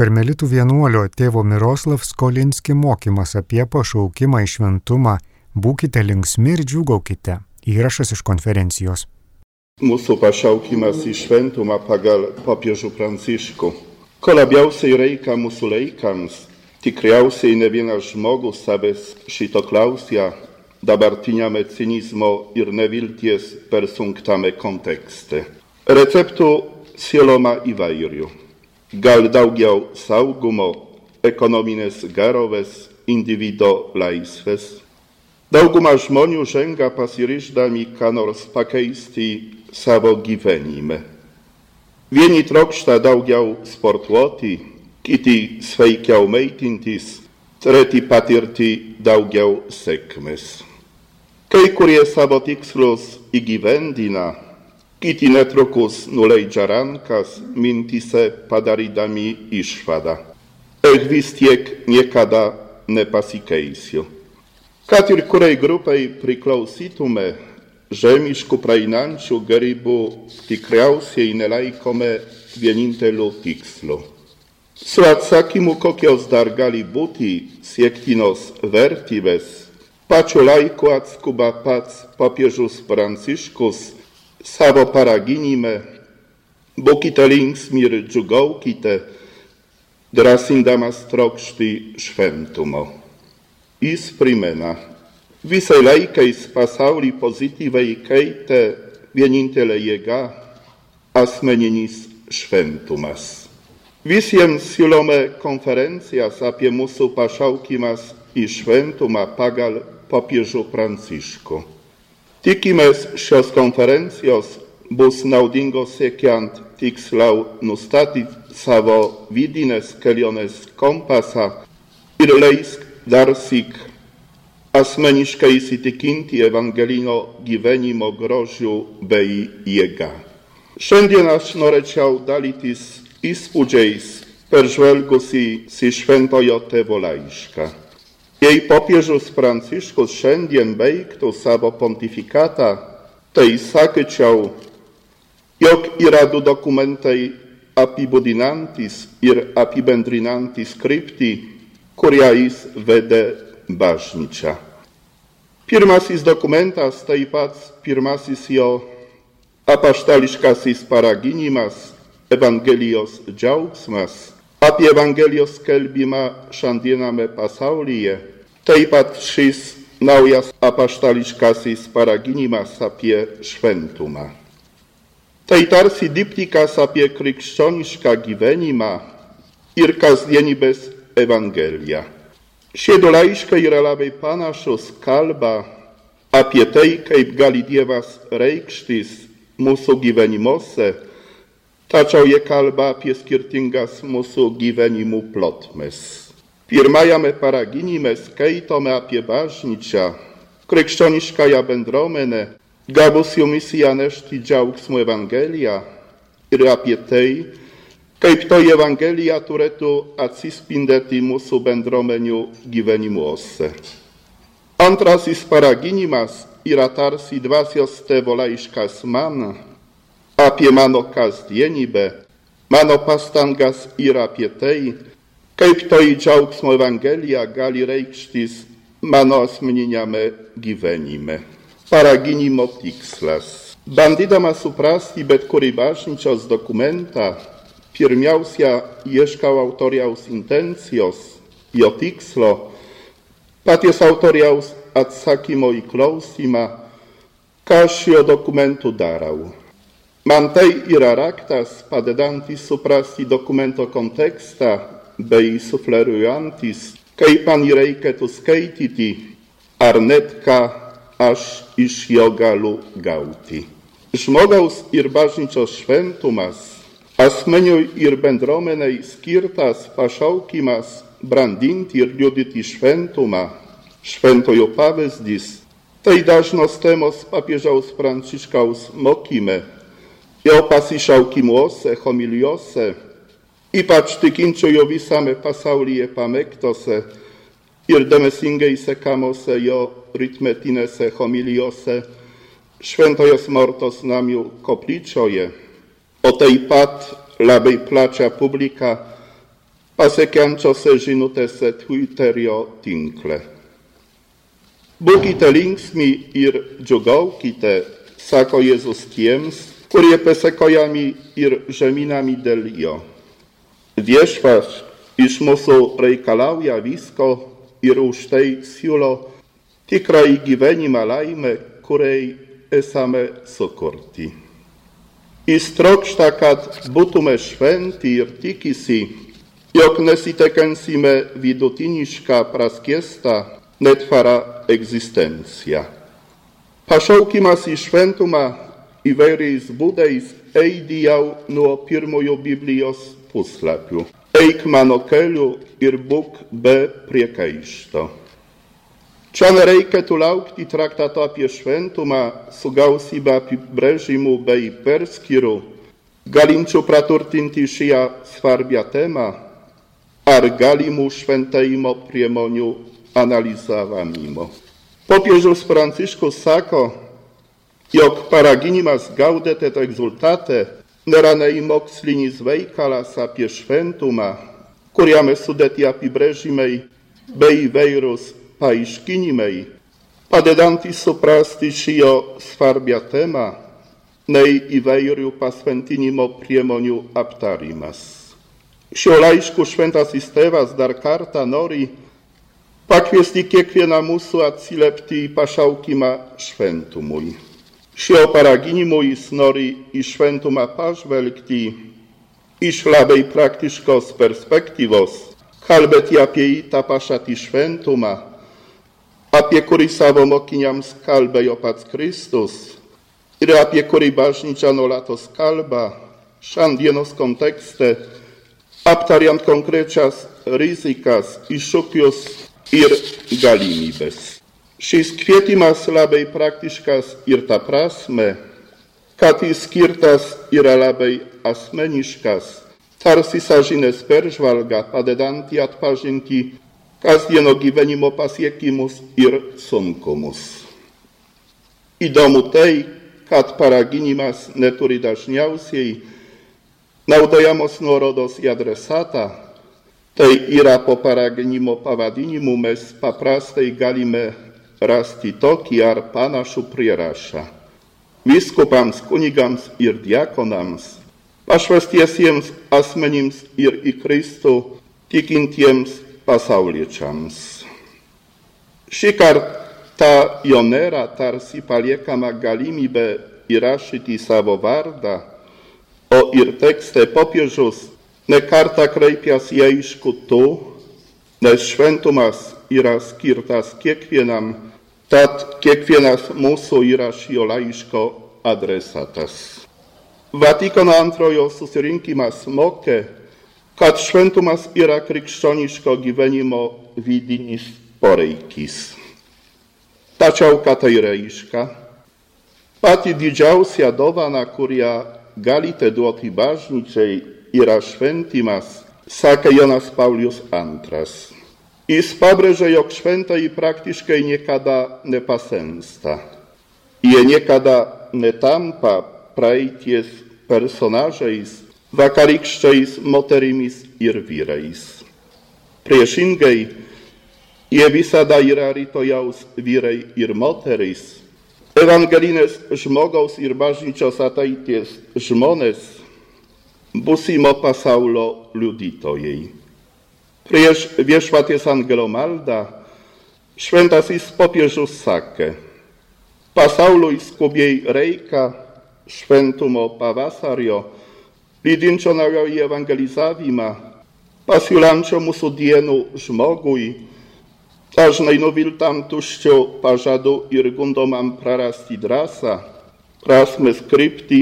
Karmelitų vienuolio tėvo Miroslav Skolinski mokymas apie pašaukimą į šventumą. Būkite linksmi ir džiugaukite. Įrašas iš konferencijos. Mūsų pašaukimas į šventumą pagal popiežių Pranciškų. Ko labiausiai reikia mūsų laikams, tikriausiai ne vienas žmogus savęs šito klausia dabartiniame cinizmo ir nevilties persunktame kontekste. Receptų sieloma įvairių gal daugiau saugumo, ekonominės gerovės, individo laisvės. Dauguma žmonių žengia pasiryždami ką nors pakeisti savo gyvenime. Vieni trokšta daugiau sportuoti, kiti sveikiau maitintis, treti patirti daugiau sėkmės. Kai kurie savo tikslus įgyvendina, kiti netrukus nuleidžia rankas, mintise. Ich vis tiek niekada nepasikeisiu. Kad ir kurai grupai priklausytume, žemiškų praeinančių garybų tikriausiai nelaikome vieninteliu tikslu. Su atsakymu, kokios dar gali būti siektinos vertybės, pačiu laiku atskuba pats papiežus Pranciškus savo paraginime, būkite linksmi ir džiugaukite, drąsindamas trokšti šventumo. Jis primena, visai laikais pasaulį pozityviai keitė vienintelė jėga - asmeninis šventumas. Visiems siūlome konferencijas apie mūsų pašaukimas į šventumą pagal popiežių Pranciškų. Tikimės šios konferencijos bus naudingos siekiant tiksliau nustatyti savo vidinės kelionės kompasą ir leis darsyk asmeniškai įsitikinti evangelinio gyvenimo grožiu bei jėga. Šiandien aš norėčiau dalytis įspūdžiais peržvelgusi į šventojo tėvo laišką. Jei popiežius Pranciškus šiandien baigtų savo pontifikatą, tai sakyčiau, jog yra du dokumentai apibūdinantis ir apibendrinantis kryptį, kurią jis vedė bažnyčią. Pirmasis dokumentas tai pats pirmasis jo apaštališkasis paraginimas, Evangelijos džiaugsmas, apie Evangelijos skelbimą šiandiename pasaulyje, taip pat šis naujas apaštališkasis paraginimas apie šventumą. Tai tarsi diptikas apie krikščionišką gyvenimą ir kasdienybės Evangeliją. Šie du laiškai yra labai panašus kalba apie tai, kaip gali Dievas reikštis mūsų gyvenimuose tačiau kalba apie skirtingas mūsų gyvenimų plotmes. Pirmajame paraginime skaitome apie bažnyčią, krikščioniškąją bendruomenę, gavusią misją nešti džiaugsmo Ewangelię ir apie tai, kaip toji Ewangelia turėtų atsispindėti mūsų bendruomenių gyvenimuose. Antrasis paraginimas yra tarsi dvasios tėvo laiškas man, apie mano kasdienybę, mano pastangas ir apie kaip toji džiaugsmo Evangelija gali reikštis mano asmeniniame gyvenime. Paraginimo tikslas. Bandydamas suprasti bet kurį bažnyčios dokumentą, pirmiausia autoriaus intencijos, jo tikslo, paties autoriaus atsakymo į klausimą, ką šio dokumentu darau. Man tai yra raktas suprasti dokumento kontekstą bei sufleruojantis, kaip man jį reikėtų skaityti, ar net ką aš iš jo galiu gauti. Žmogaus ir bažnyčios šventumas, asmeniui ir bendruomeniai skirtas pašaukimas brandinti ir liudyti šventumą, šventojo pavyzdys, tai dažnos temos papiežaus Pranciškaus mokyme jo pasišaukimuose, homilijose, ypač tikinčiojo visame pasaulyje pamektose ir dėmesingai sekamose jo ritmetinėse homilijose šventojos mortos namių koplyčioje, o taip pat labai plačia publika pasechiancio se žinutėse Twitterio tinkle. Būkite linksmi ir džiugaukite, sako Jėzus tiems, kurie pasekojami ir žeminami dėl Viešpats iš mūsų reikalauja visko ir už tai siūlo tikrąjį gyvenimą laimę, kuriai esame sukurti. Jis trokšta, kad būtume šventi ir tikisi, jog nesitenkensime vidutinišką praskiestą netvara egzystencja. Pašaukimas į šventumą įvairiais būdais eidi jau nuo pirmojo Biblijos puslapių. Eik mano keliu ir būk be priekaišto. Čia nereikėtų laukti traktato apie šventumą su gausybė apibrėžimų bei perskyrų, galinčių praturtinti šią svarbią temą, ar galimų šventėjimo priemonių analizavimo. Popiežius Pranciškus sako, jog paraginimas gaudet et exultate nėra nei mokslinis veikalas apie šventumą, kuriame sudėti apibrėžimai bei įvairūs paaiškinimai, padedantys suprasti šio svarbią temą, nei įvairių pasventinimo priemonių aptarimas. Šio laišku šventasis tėvas dar kartą nori pakviesti kiekvieną mūsų atsiliepti į pašaukimą šventumui. Šio paraginimo jis nori į šventumą pažvelgti iš labai praktiškos perspektyvos, kalbėti apie jį tą pašatį šventumą, apie kurį savo mokiniams kalbėjo pats Kristus ir apie kurį bažnyčia nuolatos kalba šiandienos kontekste, aptariant konkrečias rizikas, iššūkius ir galimybes. Šis kvietimas labai praktiškas ir ta prasme, kad jis skirtas yra labai asmeniškas, tarsi sąžinės peržvalga padedanti atpažinti kasdieno gyvenimo pasiekimus ir sunkumus. Įdomu tai, kad paraginimas neturi dažniausiai naudojamos nuorodos į adresatą, tai yra po paraginimo pavadinimu mes paprastai galime rasti tokį ar panašų prierašą. Vyskupams, kunigams ir diakonams, pašvestiesiems asmenims ir į Kristų tikintiems pasauliečiams. Šį kartą jo nėra tarsi paliekama galimybė įrašyti savo vardą, o ir tekste popiežius ne kartą kreipiasi aišku tu, nes šventumas yra skirtas kiekvienam, tad kiekvienas mūsų yra šio laiško adresatas. Vatikano antrojo susirinkimas mokė, kad šventumas yra krikščioniško gyvenimo vidinis poreikis. Tačiau ką tai reiškia? Pati didžiausia dovana, kurią galite duoti bažnyčiai, yra šventimas, sakė Jonas Paulius II. Jis pabrėžė, jog šventai praktiškai niekada nepasensta. Jie niekada netampa praeities personažais, vakarykščiais moterimis ir vyrais. Priešingai, jie visada yra rytojaus vyrai ir moterys, evangelinės žmogaus ir bažnyčios ateities žmonės, būsimo pasaulio liudytojai. Prieš viešpaties angelo maldą šventasis popiežius sakė, pasauliui skubiai reikia šventumo pavasario, lydinčio naująjį evangelizavimą, pasiūlančio mūsų dienų žmogui, dažnai nuviltam tuščio pažadu ir gundomam prarasti drąsą, prasmes krypti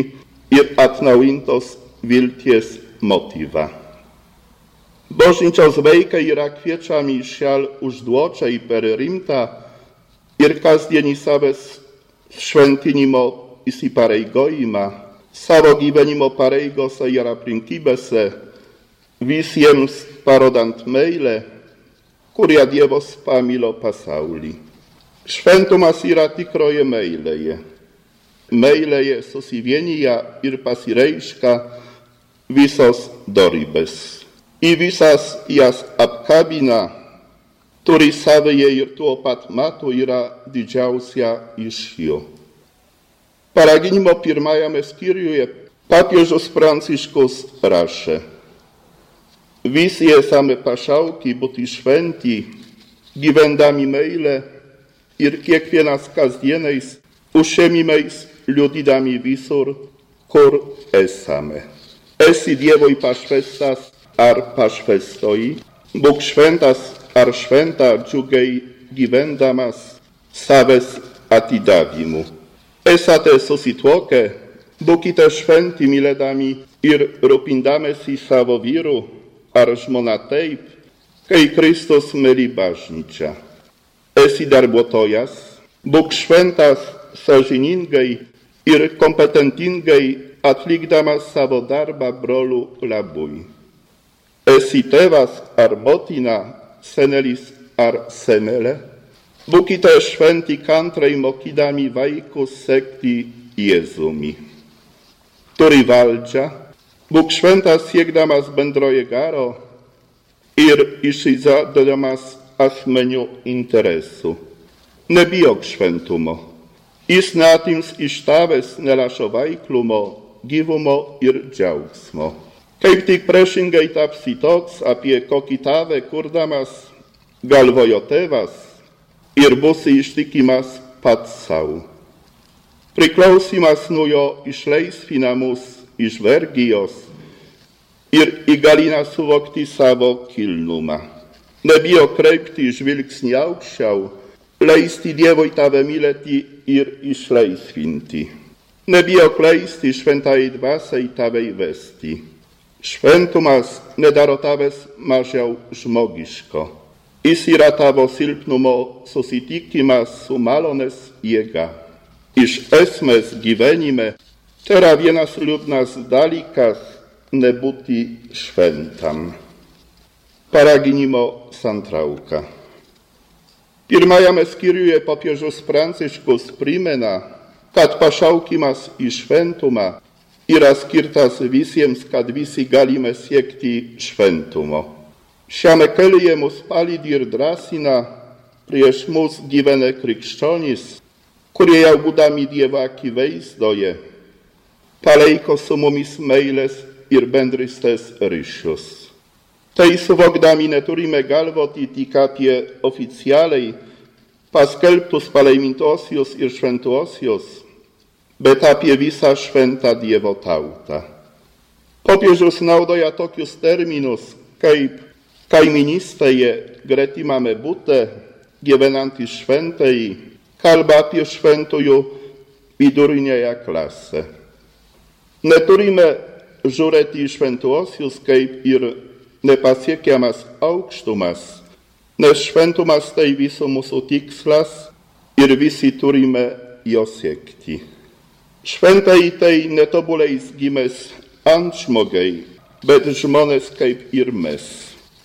ir atnaujintos vilties motywa. Bažnyčios veikai yra kviečiami į šią užduočią į perimtą ir kasdienį savęs šventinimo įsipareigojimą, savo gyvenimo pareigose ir aplinkybėse, visiems parodant meilę, kurią Dievas pamilo pasaulį. Šventumas yra tikroji meilėje. Meilėje susivienyje ir pasireiškia visos dorybės. I visas jas apkabina, turi savējai ir to pat matu ir didžiausia iš jų. Paraginimo pirmajame skyriuje papiežas Pranciškus rašė. Visi esame pašauki būti šventi, gyvendami meilę ir kiekvienas kasdieniais užsiemimais liudydami visur, kur esame. Esi Dievui pašvestas ar pašvestoji, Bóg šventas ar šventa džiugiai gyvendamas savęs atidavimu. Esate susituokę, būkite šventi mylėdami ir rūpindamėsi savo vyru ar žmona taip, kai Kristus myli bažnyčią. Esi darbuotojas, būk šventas sąžiningai ir kompetentingai atlikdamas savo darbą brolių labui. Esi tėvas ar motina, senelis ar senelė, būkite šventi kantrai mokydami vaikus sekti Jėzumi. Turi valdžią, būk šventas siekdamas bendroje garo ir išsižadodamas asmenių interesų. Nebijok šventumo. Jis netims iš tavęs nerašo veiklumo, gyvumo ir džiaugsmo. Kaip tik priešingai tapsi toks, apie kokį tave kurdamas galvojo tėvas ir būsi ištikimas pats savo. Priklausimas nuo jo išleisvina mus iš vergijos ir įgalina suvokti savo kilnumą. Nebijo kreipti žvilgsnį aukščiau, leisti Dievui tave mylėti ir išleisvinti. Nebijo kleisti šventai dvasiai tave įvesti. Šventumas nedaro tavęs mažiau žmogiško. Jis yra tavo silpnumo susitikimas su malonės jėga. Iš esmės gyvenime tai yra vienas liūdnas dalykas nebūti šventam. Paraginimo santrauka. Pirmajame skyriuje papiežus Pranciškus primena, kad pašaukimas į šventumą yra skirtas visiems, kad visi galime siekti šventumo. Šiame kelyje mus palydi ir drąsina prieš mus gyvenę krikščionys, kurie jau būdami Dievo akivaizdoje palaiko su mumis meilės ir bendrystės ryšius. Tai suvokdami neturime galvoti tik apie oficjaliai paskelbtus palaimintosius ir šventuosius, bet apie visą šventą Dievo tautą. Popiežius naudoja tokius terminus kaip kaiminystėje gretimame bute, gyvenantys šventai, kalba apie šventųjų vidurinėje klasę. Neturime žiūrėti į šventuosius kaip ir nepasiekiamas aukštumas, nes šventumas tai visų mūsų tikslas ir visi turime jo siekti. Šventai tai netobuliais gimęs antžmogai, bet žmonės kaip ir mes.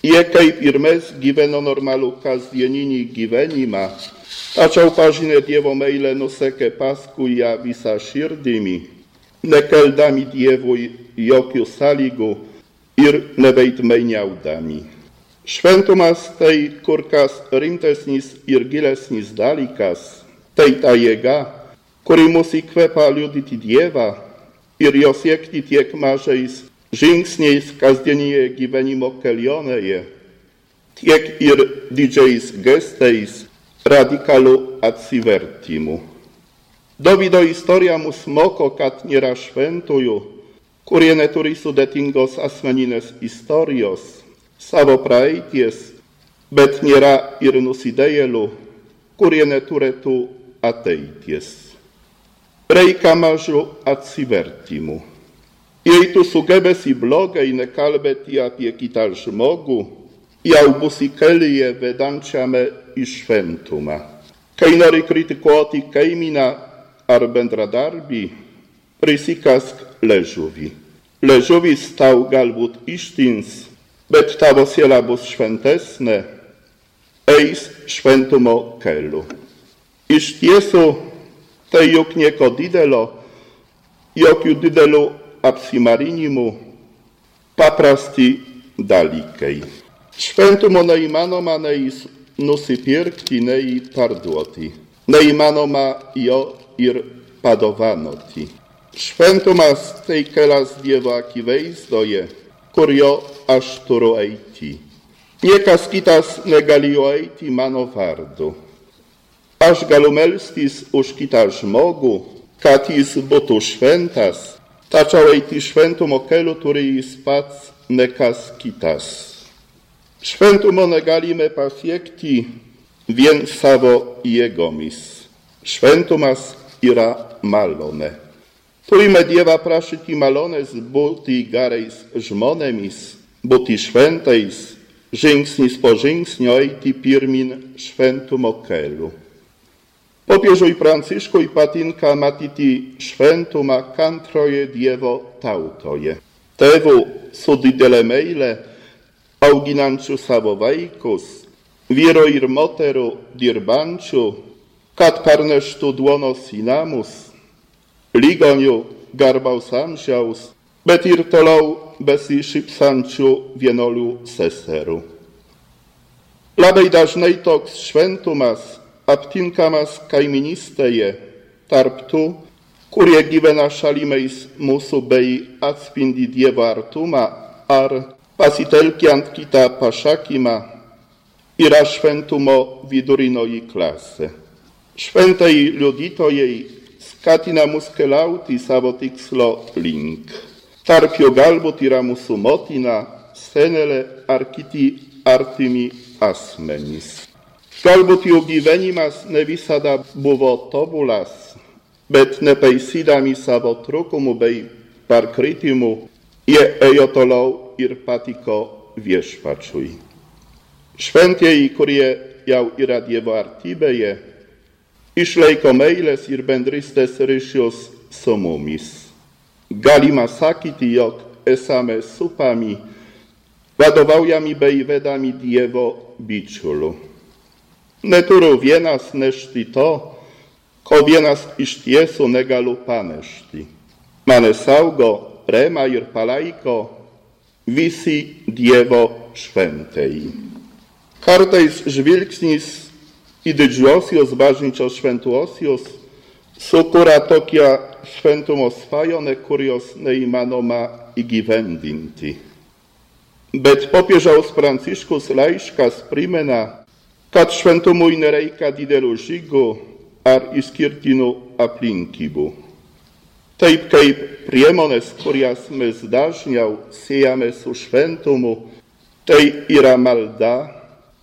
Jie kaip ir mes gyveno normalų kasdieninį gyvenimą, tačiau pažinę Dievo meilę nusekė paskui ją visą širdimi, nekeldami Dievui jokių sąlygų ir neveidmainiaudami. Šventumas tai kur kas rimtesnis ir gilesnis dalykas, tai ta jėga, kuri mus įkvepia liudyti Dievą ir jo siekti tiek mažais žingsniais kasdienėje gyvenimo kelionėje, tiek ir didžiais gestais radikalų atsivertimų. Dovido istorija mus moko, kad nėra šventųjų, kurie neturi sudėtingos asmeninės istorijos, savo praeities, bet nėra ir nusidėjėlių, kurie neturėtų ateities reikia mažu atsivertimu. Jei tu sugebėsi blogai nekalbėti apie kitą žmogų, jau būsi kelyje vedančiame į šventumą. Kai nori kritikuoti kaimyną ar bendradarbį, prisikask ležuvį. Ležuvis tau galbūt ištins, bet tavo siela bus šventesnė, eis šventumo keliu. Iš tiesų, tai juk nieko didelio, jokių didelių apsimarinimų, paprasti dalikej. Świętum oneimano ma neis nusy pirkti nei parduoti. Neimano ma jo ir padowanoti. Świętum as tej kelas dievaki veizdoje, kurio ashturu eiti. Nie kaskitas negalio eiti mano Aż galumelstis uszkitas mogu, katis botu świętas, taczał eiti świętum okelu, który spac ne kaskitas. Świętum onegalime pasiekti, vien savo iegomis. Świętumas ira malone. Tujme dieva prašyti malones būti garais žmonėmis, būti šventais, žingsnis po žingsnio eiti pirmin šventumo keliu. Popiežui Pranciškui patinka matyti šventumą kantroje Dievo tautoje. Tėvų su didele meile auginančių savo vaikus, vyro ir moterų dirbančių, kad parneštų duonos į namus, ligonių garbaus amžiaus, bet ir toliau besišypsančių vienuolių seserų. Labai dažnai toks šventumas aptinkamas kaiminystėje tarp tų, kurie gyvena šalimais mūsų bei atspindi Dievo artumą ar pasitelkiant kitą pašakymą yra šventumo vidurinoji klasė. Šventai liudytojai skatina mus keliauti savo tikslo link. Tarp jo galbūt yra mūsų motina, senelė ar kiti artimi asmenys. Galbūt jų gyvenimas ne visada buvo tobulas, bet nepaisydami savo trūkumų bei parkritimų, jie ėjo toliau ir patiko viešpačiui. Šventieji, kurie jau yra Dievo artybėje, išlaiko meilės ir bendrystės ryšius su mumis. Galima sakyti, jog esame supami, vadovaujami bei vedami Dievo bičiulių. Neturiu vienas nešti to, ko vienas iš tiesų negaliu panešti. Mane saugo Rema ir palaiko visi Dievo šventieji. Kartais žvilgsnis į didžiosios bažnyčios šventuosius sukuria tokią šventumo svajonę, kurios neįmanoma įgyvendinti. Bet popiežiaus Pranciškus laiškas primena, kad šventumui nereikia didelių žygų ar išskirtinų aplinkybių. Taip kaip priemonės, kurias mes dažniau siejame su šventumu, tai yra malda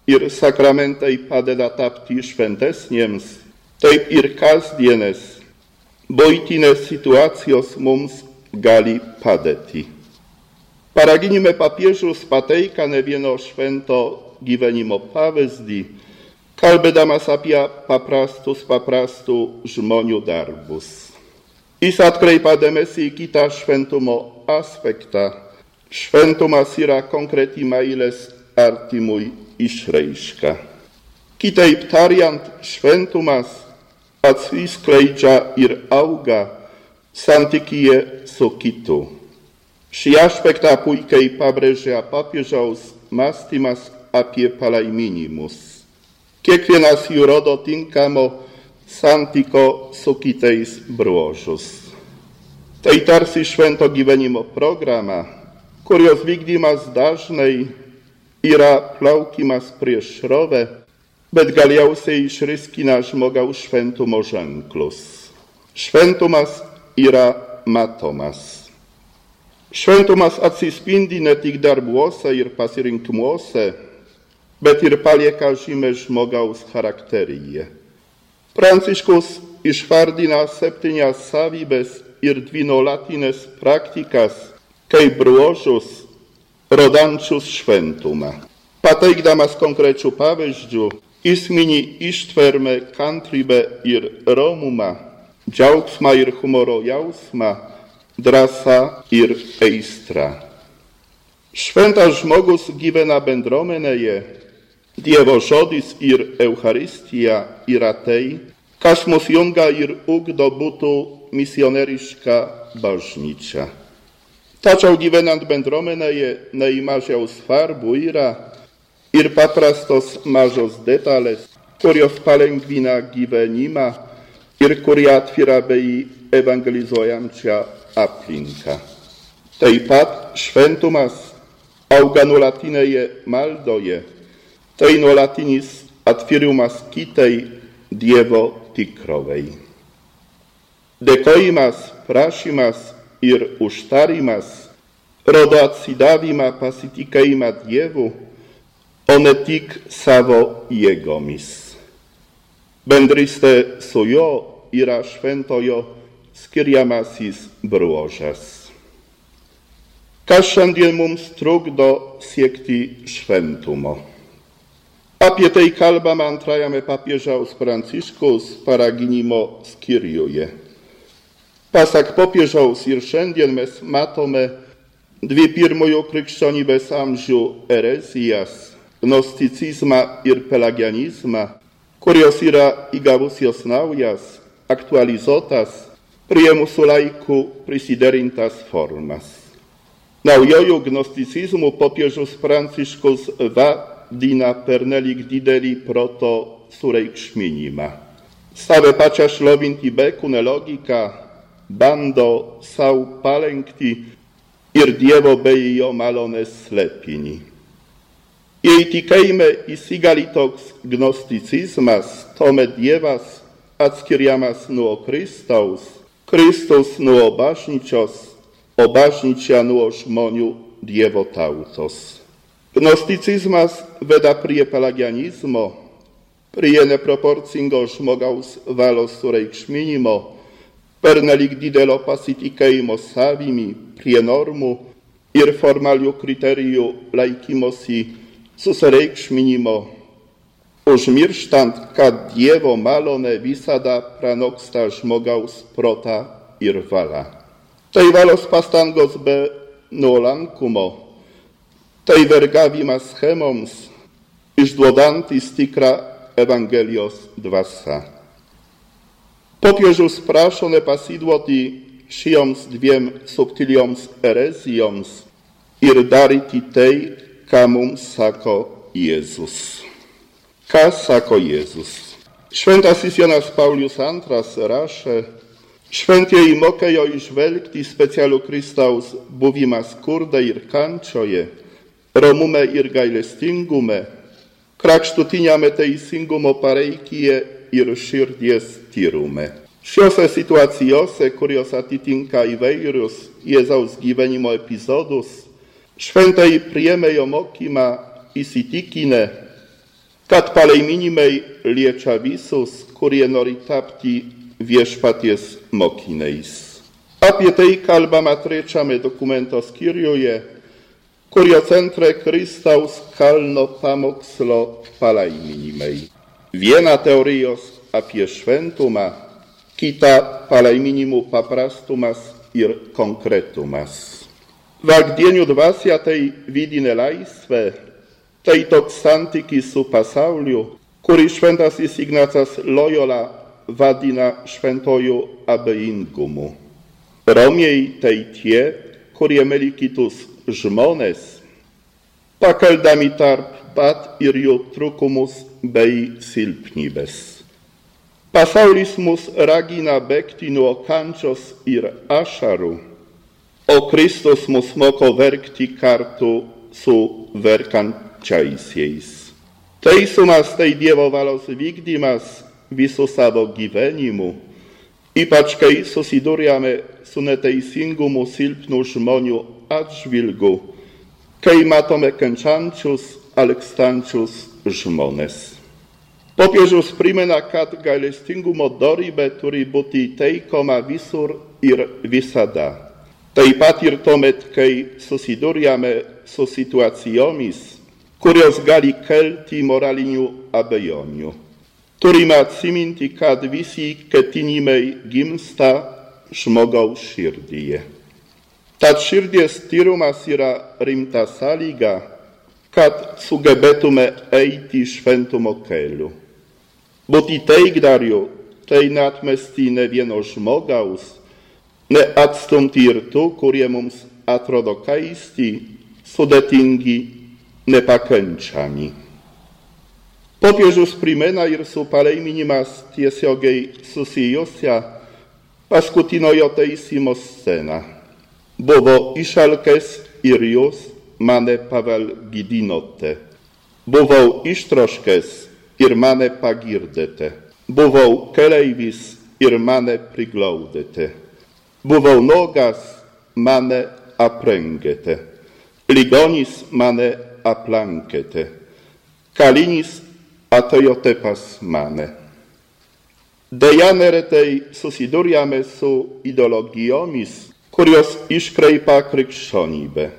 ir sakramentai padeda tapti šventesniems, taip ir kasdienės, buitinės situacijos mums gali padėti. Paraginime papiežius pateikia ne vieno švento gyvenimo pavyzdį, kalbėdamas apie paprastus, paprastų žmonių darbus. Jis atkreipia dėmesį į kitą šventumo aspektą. Šventumas yra konkreti meilės artimui išraiška. Kitaip tariant, šventumas atsiskleidžia ir auga santykyje su kitu. Šį aspektą puikiai pabrėžia papiežiaus mąstymas apie palaiminimus. Kiekvienas jų rodo tinkamo santyko su kitais bruožus. Tai tarsi švento gyvenimo programa, kurios vykdymas dažnai yra plaukimas prieš srovę, bet galiausiai išryskina žmogaus šventumo ženklus. Šventumas yra matomas. Šventumas atsispindi ne tik darbuose ir pasirinkimuose, bet ir palieka žymę žmogaus charakteryje. Pranciškus išvardina septynias savybes ir dvinolatines praktikas kaip bruožus rodančius šventumą. Pateikdamas konkrečių pavyzdžių, jis mini ištvermę, kantrybę ir romumą, džiaugsmą ir humoro jausmą, drąsa ir aistrą. Šventas žmogus gyvena bendruomenėje, Dievo žodis ir Eucharistija yra tai, kas mus jungia ir ugdo būtų misionieriška bažnyčia. Tačau gyvenant bendruomenėje neįmažiau svarbu yra ir paprastos mažos detalės, kurios palengvina gyvenimą ir kurie atviera bei evangelizuojančią aplinką. Taip pat šventumas auga maldoje, tai nuolatinis atvirumas kitai Dievo tikrovei. Dėkojimas, prašymas ir užtarimas rodo atsidavimą pasitikėjimą Dievu, o ne tik savo jėgomis. Bendrystė su juo yra šventojo skiriamasis bruožas. Kas šiandien mums trukdo siekti šventumo? Apie tai kalbama antrajame papiežaus Pranciškaus paraginimo skyriuje. Pasak popiežaus ir šiandien mes matome dvi pirmojo krikščionybės amžių erezijas - gnosticizmą ir pelagianizmą, kurios yra įgavusios naujas, aktualizuotas, prie mūsų laikų prisiderintas formas. Naujojų gnosticizmų popiežius Pranciškus vadina pernelik didelį proto sureikšminimą. Save pačia šlovinti bekune logika bando sau palenkti ir Dievo bei jo malonės slėpinį. Jei tikėjime įsigali toks gnosticizmas, tuomet Dievas atskiriamas nuo Kristaus, Kristus nuo bažnyčios, o nuo žmonių tautos. Gnosticizmas veda prie pelagianizmo, prie neproporcingo žmogaus valos sureikšminimo, pernelik didelio pasitikėjimo savimi prie normų ir formalių kriterijų laikymosi susireikšminimo, užmirštant, kad Dievo malonė visada pranoksta žmogaus protą ir valą. Tai valos pastangos be nuolankumo, tai vergavimas chemoms, išduodantis tikrą Evangelijos dvasę. Popiežius prašo nepasidluoti šioms dviem subtilioms erezijoms ir daryti tai, ką mums sako Jėzus. Ką sako Jėzus? Šventasis Jonas Paulius II rašė, šventieji mokėjo išvelgti specialų Kristaus buvimą skurde ir kančioje, romume ir gailestingume, krakštutiniame teisingumo pareikyje ir širdies tyrume. Šiose situacijose, kurios atitinka įvairius Jėzaus gyvenimo epizodus, šventai priemėjo mokymą įsitikinę, kad palaiminimai liečia visus, kurie nori tapti viešpaties mokiniais. Apie tai kalbama trečiame dokumento skyriuje, kurio centre Kristaus kalno pamokslo palaiminimai. Viena teorijos apie šventumą, kita palaiminimų paprastumas ir konkretumas. Vagdienių dvasia tai vidinė laisvė, tai toks santykis su pasauliu, kurį šventasis Ignacas Loyola vadina šventojų abejingumu. Romieji tai tie, kurie myli kitus žmonės, pakeldami tarp pat ir jų bei silpnybės. Pasaulis mus ragina bėgti nuo ir ašarų, o Kristus mus moko verkti kartu su verkančiaisiais. Teisumas tai Dievo valos vykdymas visų savo gyvenimu, ypač kai susiduriame su neteisingumu silpnų žmonių atžvilgiu, kai matome kenčiančius, alekstančius žmonės. Popiežius primena, kad gailestingumo dorybė turi būti teikoma visur ir visada. Taip pat ir tuomet, kai susiduriame su situacijomis, kurios gali kelti moralinių abejonių. Turime atsiminti, kad visi ketinimai gimsta žmogaus širdyje. Tad širdies tyrumas yra rimta sąlyga, kad sugebėtume eiti šventumo keliu. Būti taikdariu tai neatmesti ne vieno žmogaus, neatstumti ir tų, kurie mums atrodokaisti sudetingi nepakęciami. Popiežus primena ir su paleiminimas tiesiogiai susijusia paskutinojo teisimo scena. Buvo išalkes ir jūs mane pavel gydinote. Buvau ištroškęs ir mane pagirdėte. Buvau keleivis ir mane priglaudėte. Buvau nogas, mane aprengėte. Ligonis mane aplankėte. Kalinis atojotepas mane. Dejane retei susiduriame su ideologiomis, kurios iškreipa krikščionybę.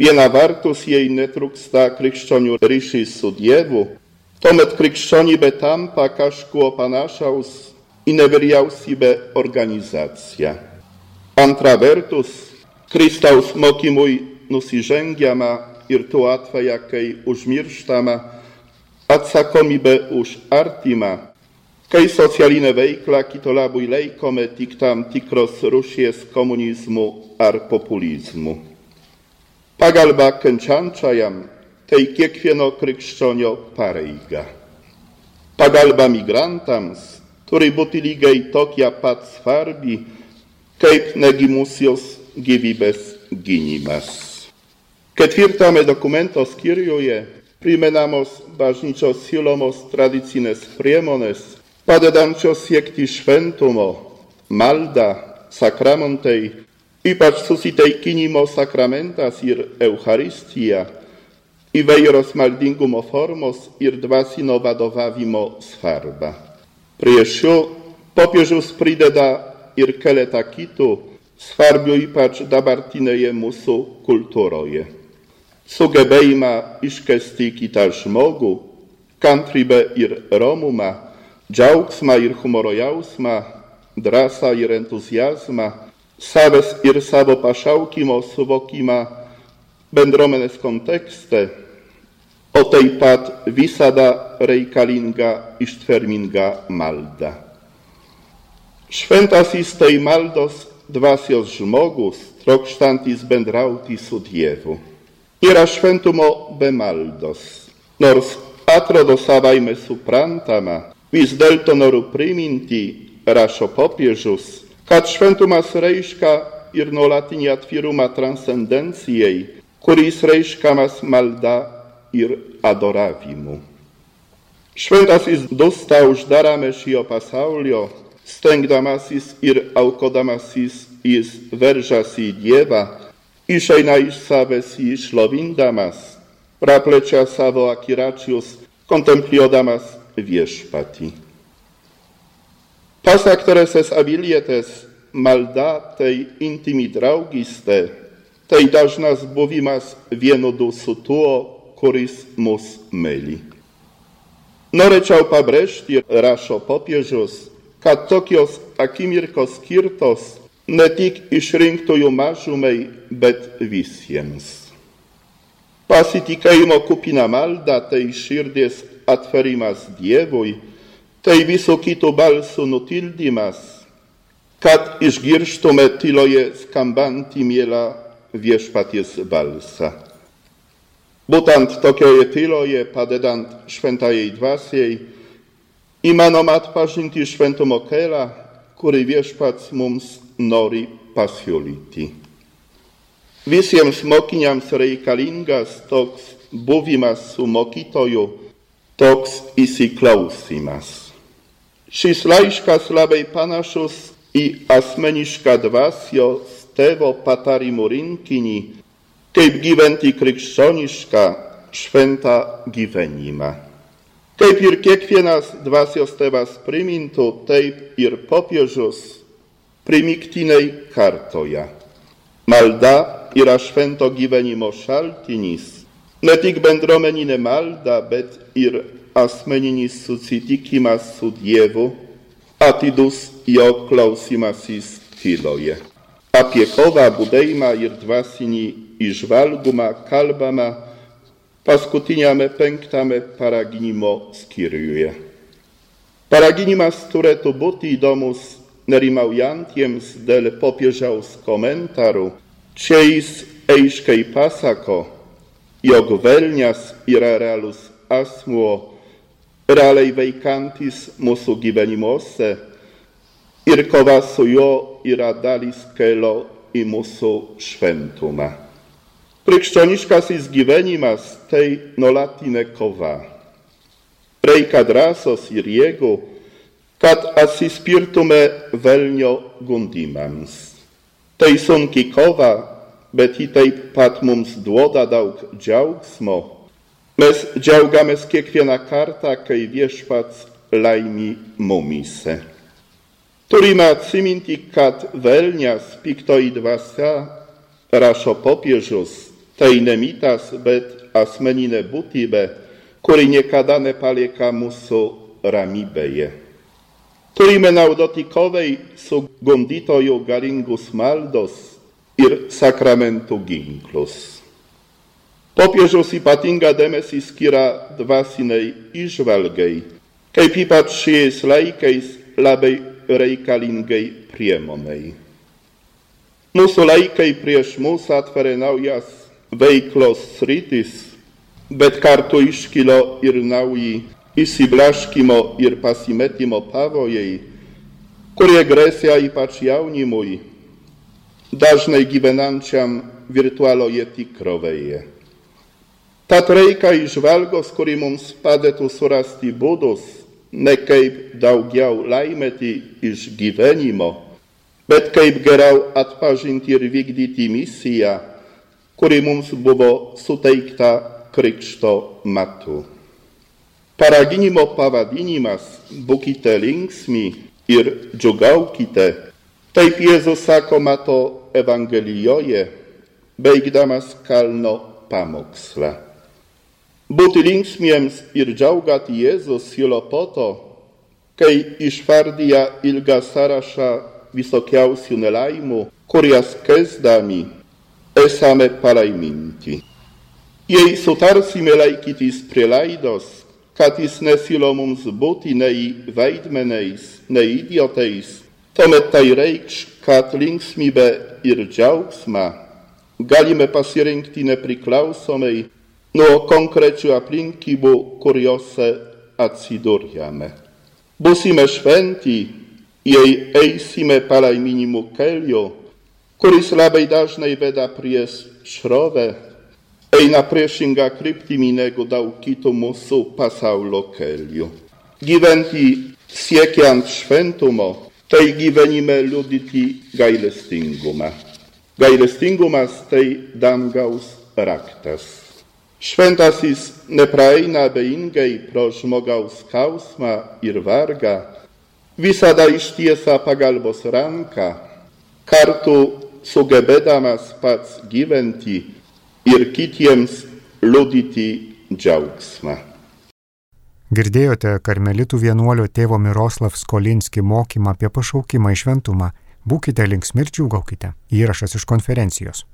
Viena vertus jej netrūksta krikščionių ryšys su Dievu, tuomet krikščionybė tampa kažkuo panašaus į nevyriausybę organizaciją. Antra vertus, Kristaus mokymui nusižengiama ir tuo atveja, kai užmirštama atsakomybė už artimą, kai socialinė veikla kito labui laikome tik tam tikros rūšies komunizmu ar populizmu. Pagalba kenčiančiajam tai kiekvieno krikščionio pareiga. Pagalba migrantams turi būti lygiai tokia pat svarbi, kaip negimusios gyvybės gynimas. Ketvirtame dokumento skyriuje primenamos bažnyčios siūlomos tradicinės priemonės, padedančios siekti šventumo, malda, sakramentai Ypač susiteikinimo sakramentas ir Eucharistija, įvairios maldingumo formos ir dvasinio vadovavimo svarba. Prie šio popiežius prideda ir keletą kitų svarbių ypač dabartinėje mūsų kultūroje. Sugebėjimą iškesti kitą žmogų, kantrybę ir romumą, džiaugsmą ir humoro jausmą, drąsą ir entuzjazmą, savęs ir savo pašaukimo suvokimą bendruomenės kontekste, o taip pat visada reikalinga ištverminga malda. Šventasis tai maldos dvasios žmogus, trokštantis bendrauti su Dievu. Yra šventumo be maldos, nors atrodo savaime suprantama, vis dėlto noriu priminti, rašo popiežius, kad šventumas reiškia ir nuolatinį atvirumą transcendencijai, kuris reiškiamas malda ir adoravimu. Šventasis dusta uždarame šio pasaulio, stengdamasis ir aukodamasis jis veržasi į Dievą, išeina iš savęs jį šlovindamas, praplečia savo akiračius, kontempliuodamas viešpatį. Pasak Tereses Avilietes malda tej intimi draugiste, tej dažnas buvimas vienodu su tuo, kuris mus myli. Norėčiau pabrėžti, rašo popiežius, kad tokios akimirkos skirtos ne tik išrinktųjų mažumai, bet visiems. Pasitikėjimo kupina malda tai širdies atverimas Dievui, tai visų kitų balsų nutildymas, kad išgirštume tyloje skambantį mielą viešpaties balsą. Būtent tokioje tyloje, padedant šventajai dvasiai, įmanom atpažinti šventumo kelią, kurį viešpats mums nori pasiūlyti. Visiems mokiniams reikalingas toks buvimas su mokytoju, toks įsiklausimas. Šis laiškas labai panašus į asmenišką dvasios tėvo patarimų rinkinį, kaip gyventi krikščionišką šventą gyvenimą. Kaip ir kiekvienas dvasios tėvas primintų, taip ir popiežius primiktinai kartoja. Malda yra švento gyvenimo šaltinis, ne tik bendruomeninė malda, bet ir asmeninis susitikimas su Dievu, atidus jo klausimasis tyloje. Apie kovą budėjimą ir dvasinį išvalgumą kalbama paskutiniame penktame paraginimo skyriuje. Paraginimas turėtų būti įdomus nerimaujantiems dėl popiežiaus komentarų, Šiais eiškai pasako, jog velnias yra realus asmuo, realiai veikantis mūsų gyvenimuose ir kova su juo yra dalis kelio į mūsų šventumą. Krikščioniškasis gyvenimas tai nuolatinė kova. Reikia drąsos ir jėgų, kad atsispirtume velnio gundimams. Tai sunki kova, bet ji taip pat mums duoda daug džiaugsmo. Mes džiaugiamės kiekvieną kartą, kai viešpats laimi mumise. Turime atsiminti, kad velnias piktoji dvasia, rašo popiežius, tai ne mitas, bet asmeninė būtybė, kuri niekada nepalieka mūsų ramybėje. Turime naudoti kovai su gundytoju galingus maldos ir sakramentų ginklus. Popiežiaus ypatinga dėmesį skiria dvasiniai išvalgai, kaip ypač šiais laikais labai reikalingai priemonai. Mūsų laikai prieš mūsų atveria naujas veiklos sritis, bet kartu iškilo ir nauji įsiblaškymo ir pasimetimo pavojai, kurie grėsia ypač jaunimui, dažnai gyvenančiam virtualoje tikrovėje. Tad reikia išvalgos, kuri mums padėtų surasti būdus, ne kaip daugiau laimėti iš gyvenimo, bet kaip geriau atpažinti ir vykdyti misiją, kuri mums buvo suteikta krikšto metu. Paraginimo pavadinimas būkite linksmi ir džiugaukite. Taip Jėzus sako mato Ewangelioje, beigdamas kalno pamoksla. But linksmiems irdzaugat Jezus jolopoto, kej iszwardia ilga sarasza visokiaus junelaimu, kurias kesdami, esame palaiminti. Jej sutarsi melaikitis prelaidos, catis nesilomum zbuti nei veidmeneis, nei idioteis, tuomet tai reikš, kad linksmybę ir džiaugsmą galime pasirinkti nepriklausomai nuo konkrečių aplinkybių, kuriuose atsidurjame. Būsime šventi, jei eisime palaiminimų keliu, kuris labai dažnai veda prieš šrovę eina priešingą kryptimį negu daug kitų mūsų pasaulio kelių. Gyventi siekiant šventumo, tai gyvenime liudyti gailestingumą. Gailestingumas tai dangaus raktas. Šventasis nepraeina abejingai pro žmogaus skausmą ir vargą, visada ištiesa pagalbos ranką, kartu sugebėdamas pats gyventi ir kitiems liudyti džiaugsmą. Girdėjote karmelitų vienuolio tėvo Miroslav Skolinski mokymą apie pašaukimą į šventumą. Būkite linksmi ir džiugaukite. Įrašas iš konferencijos.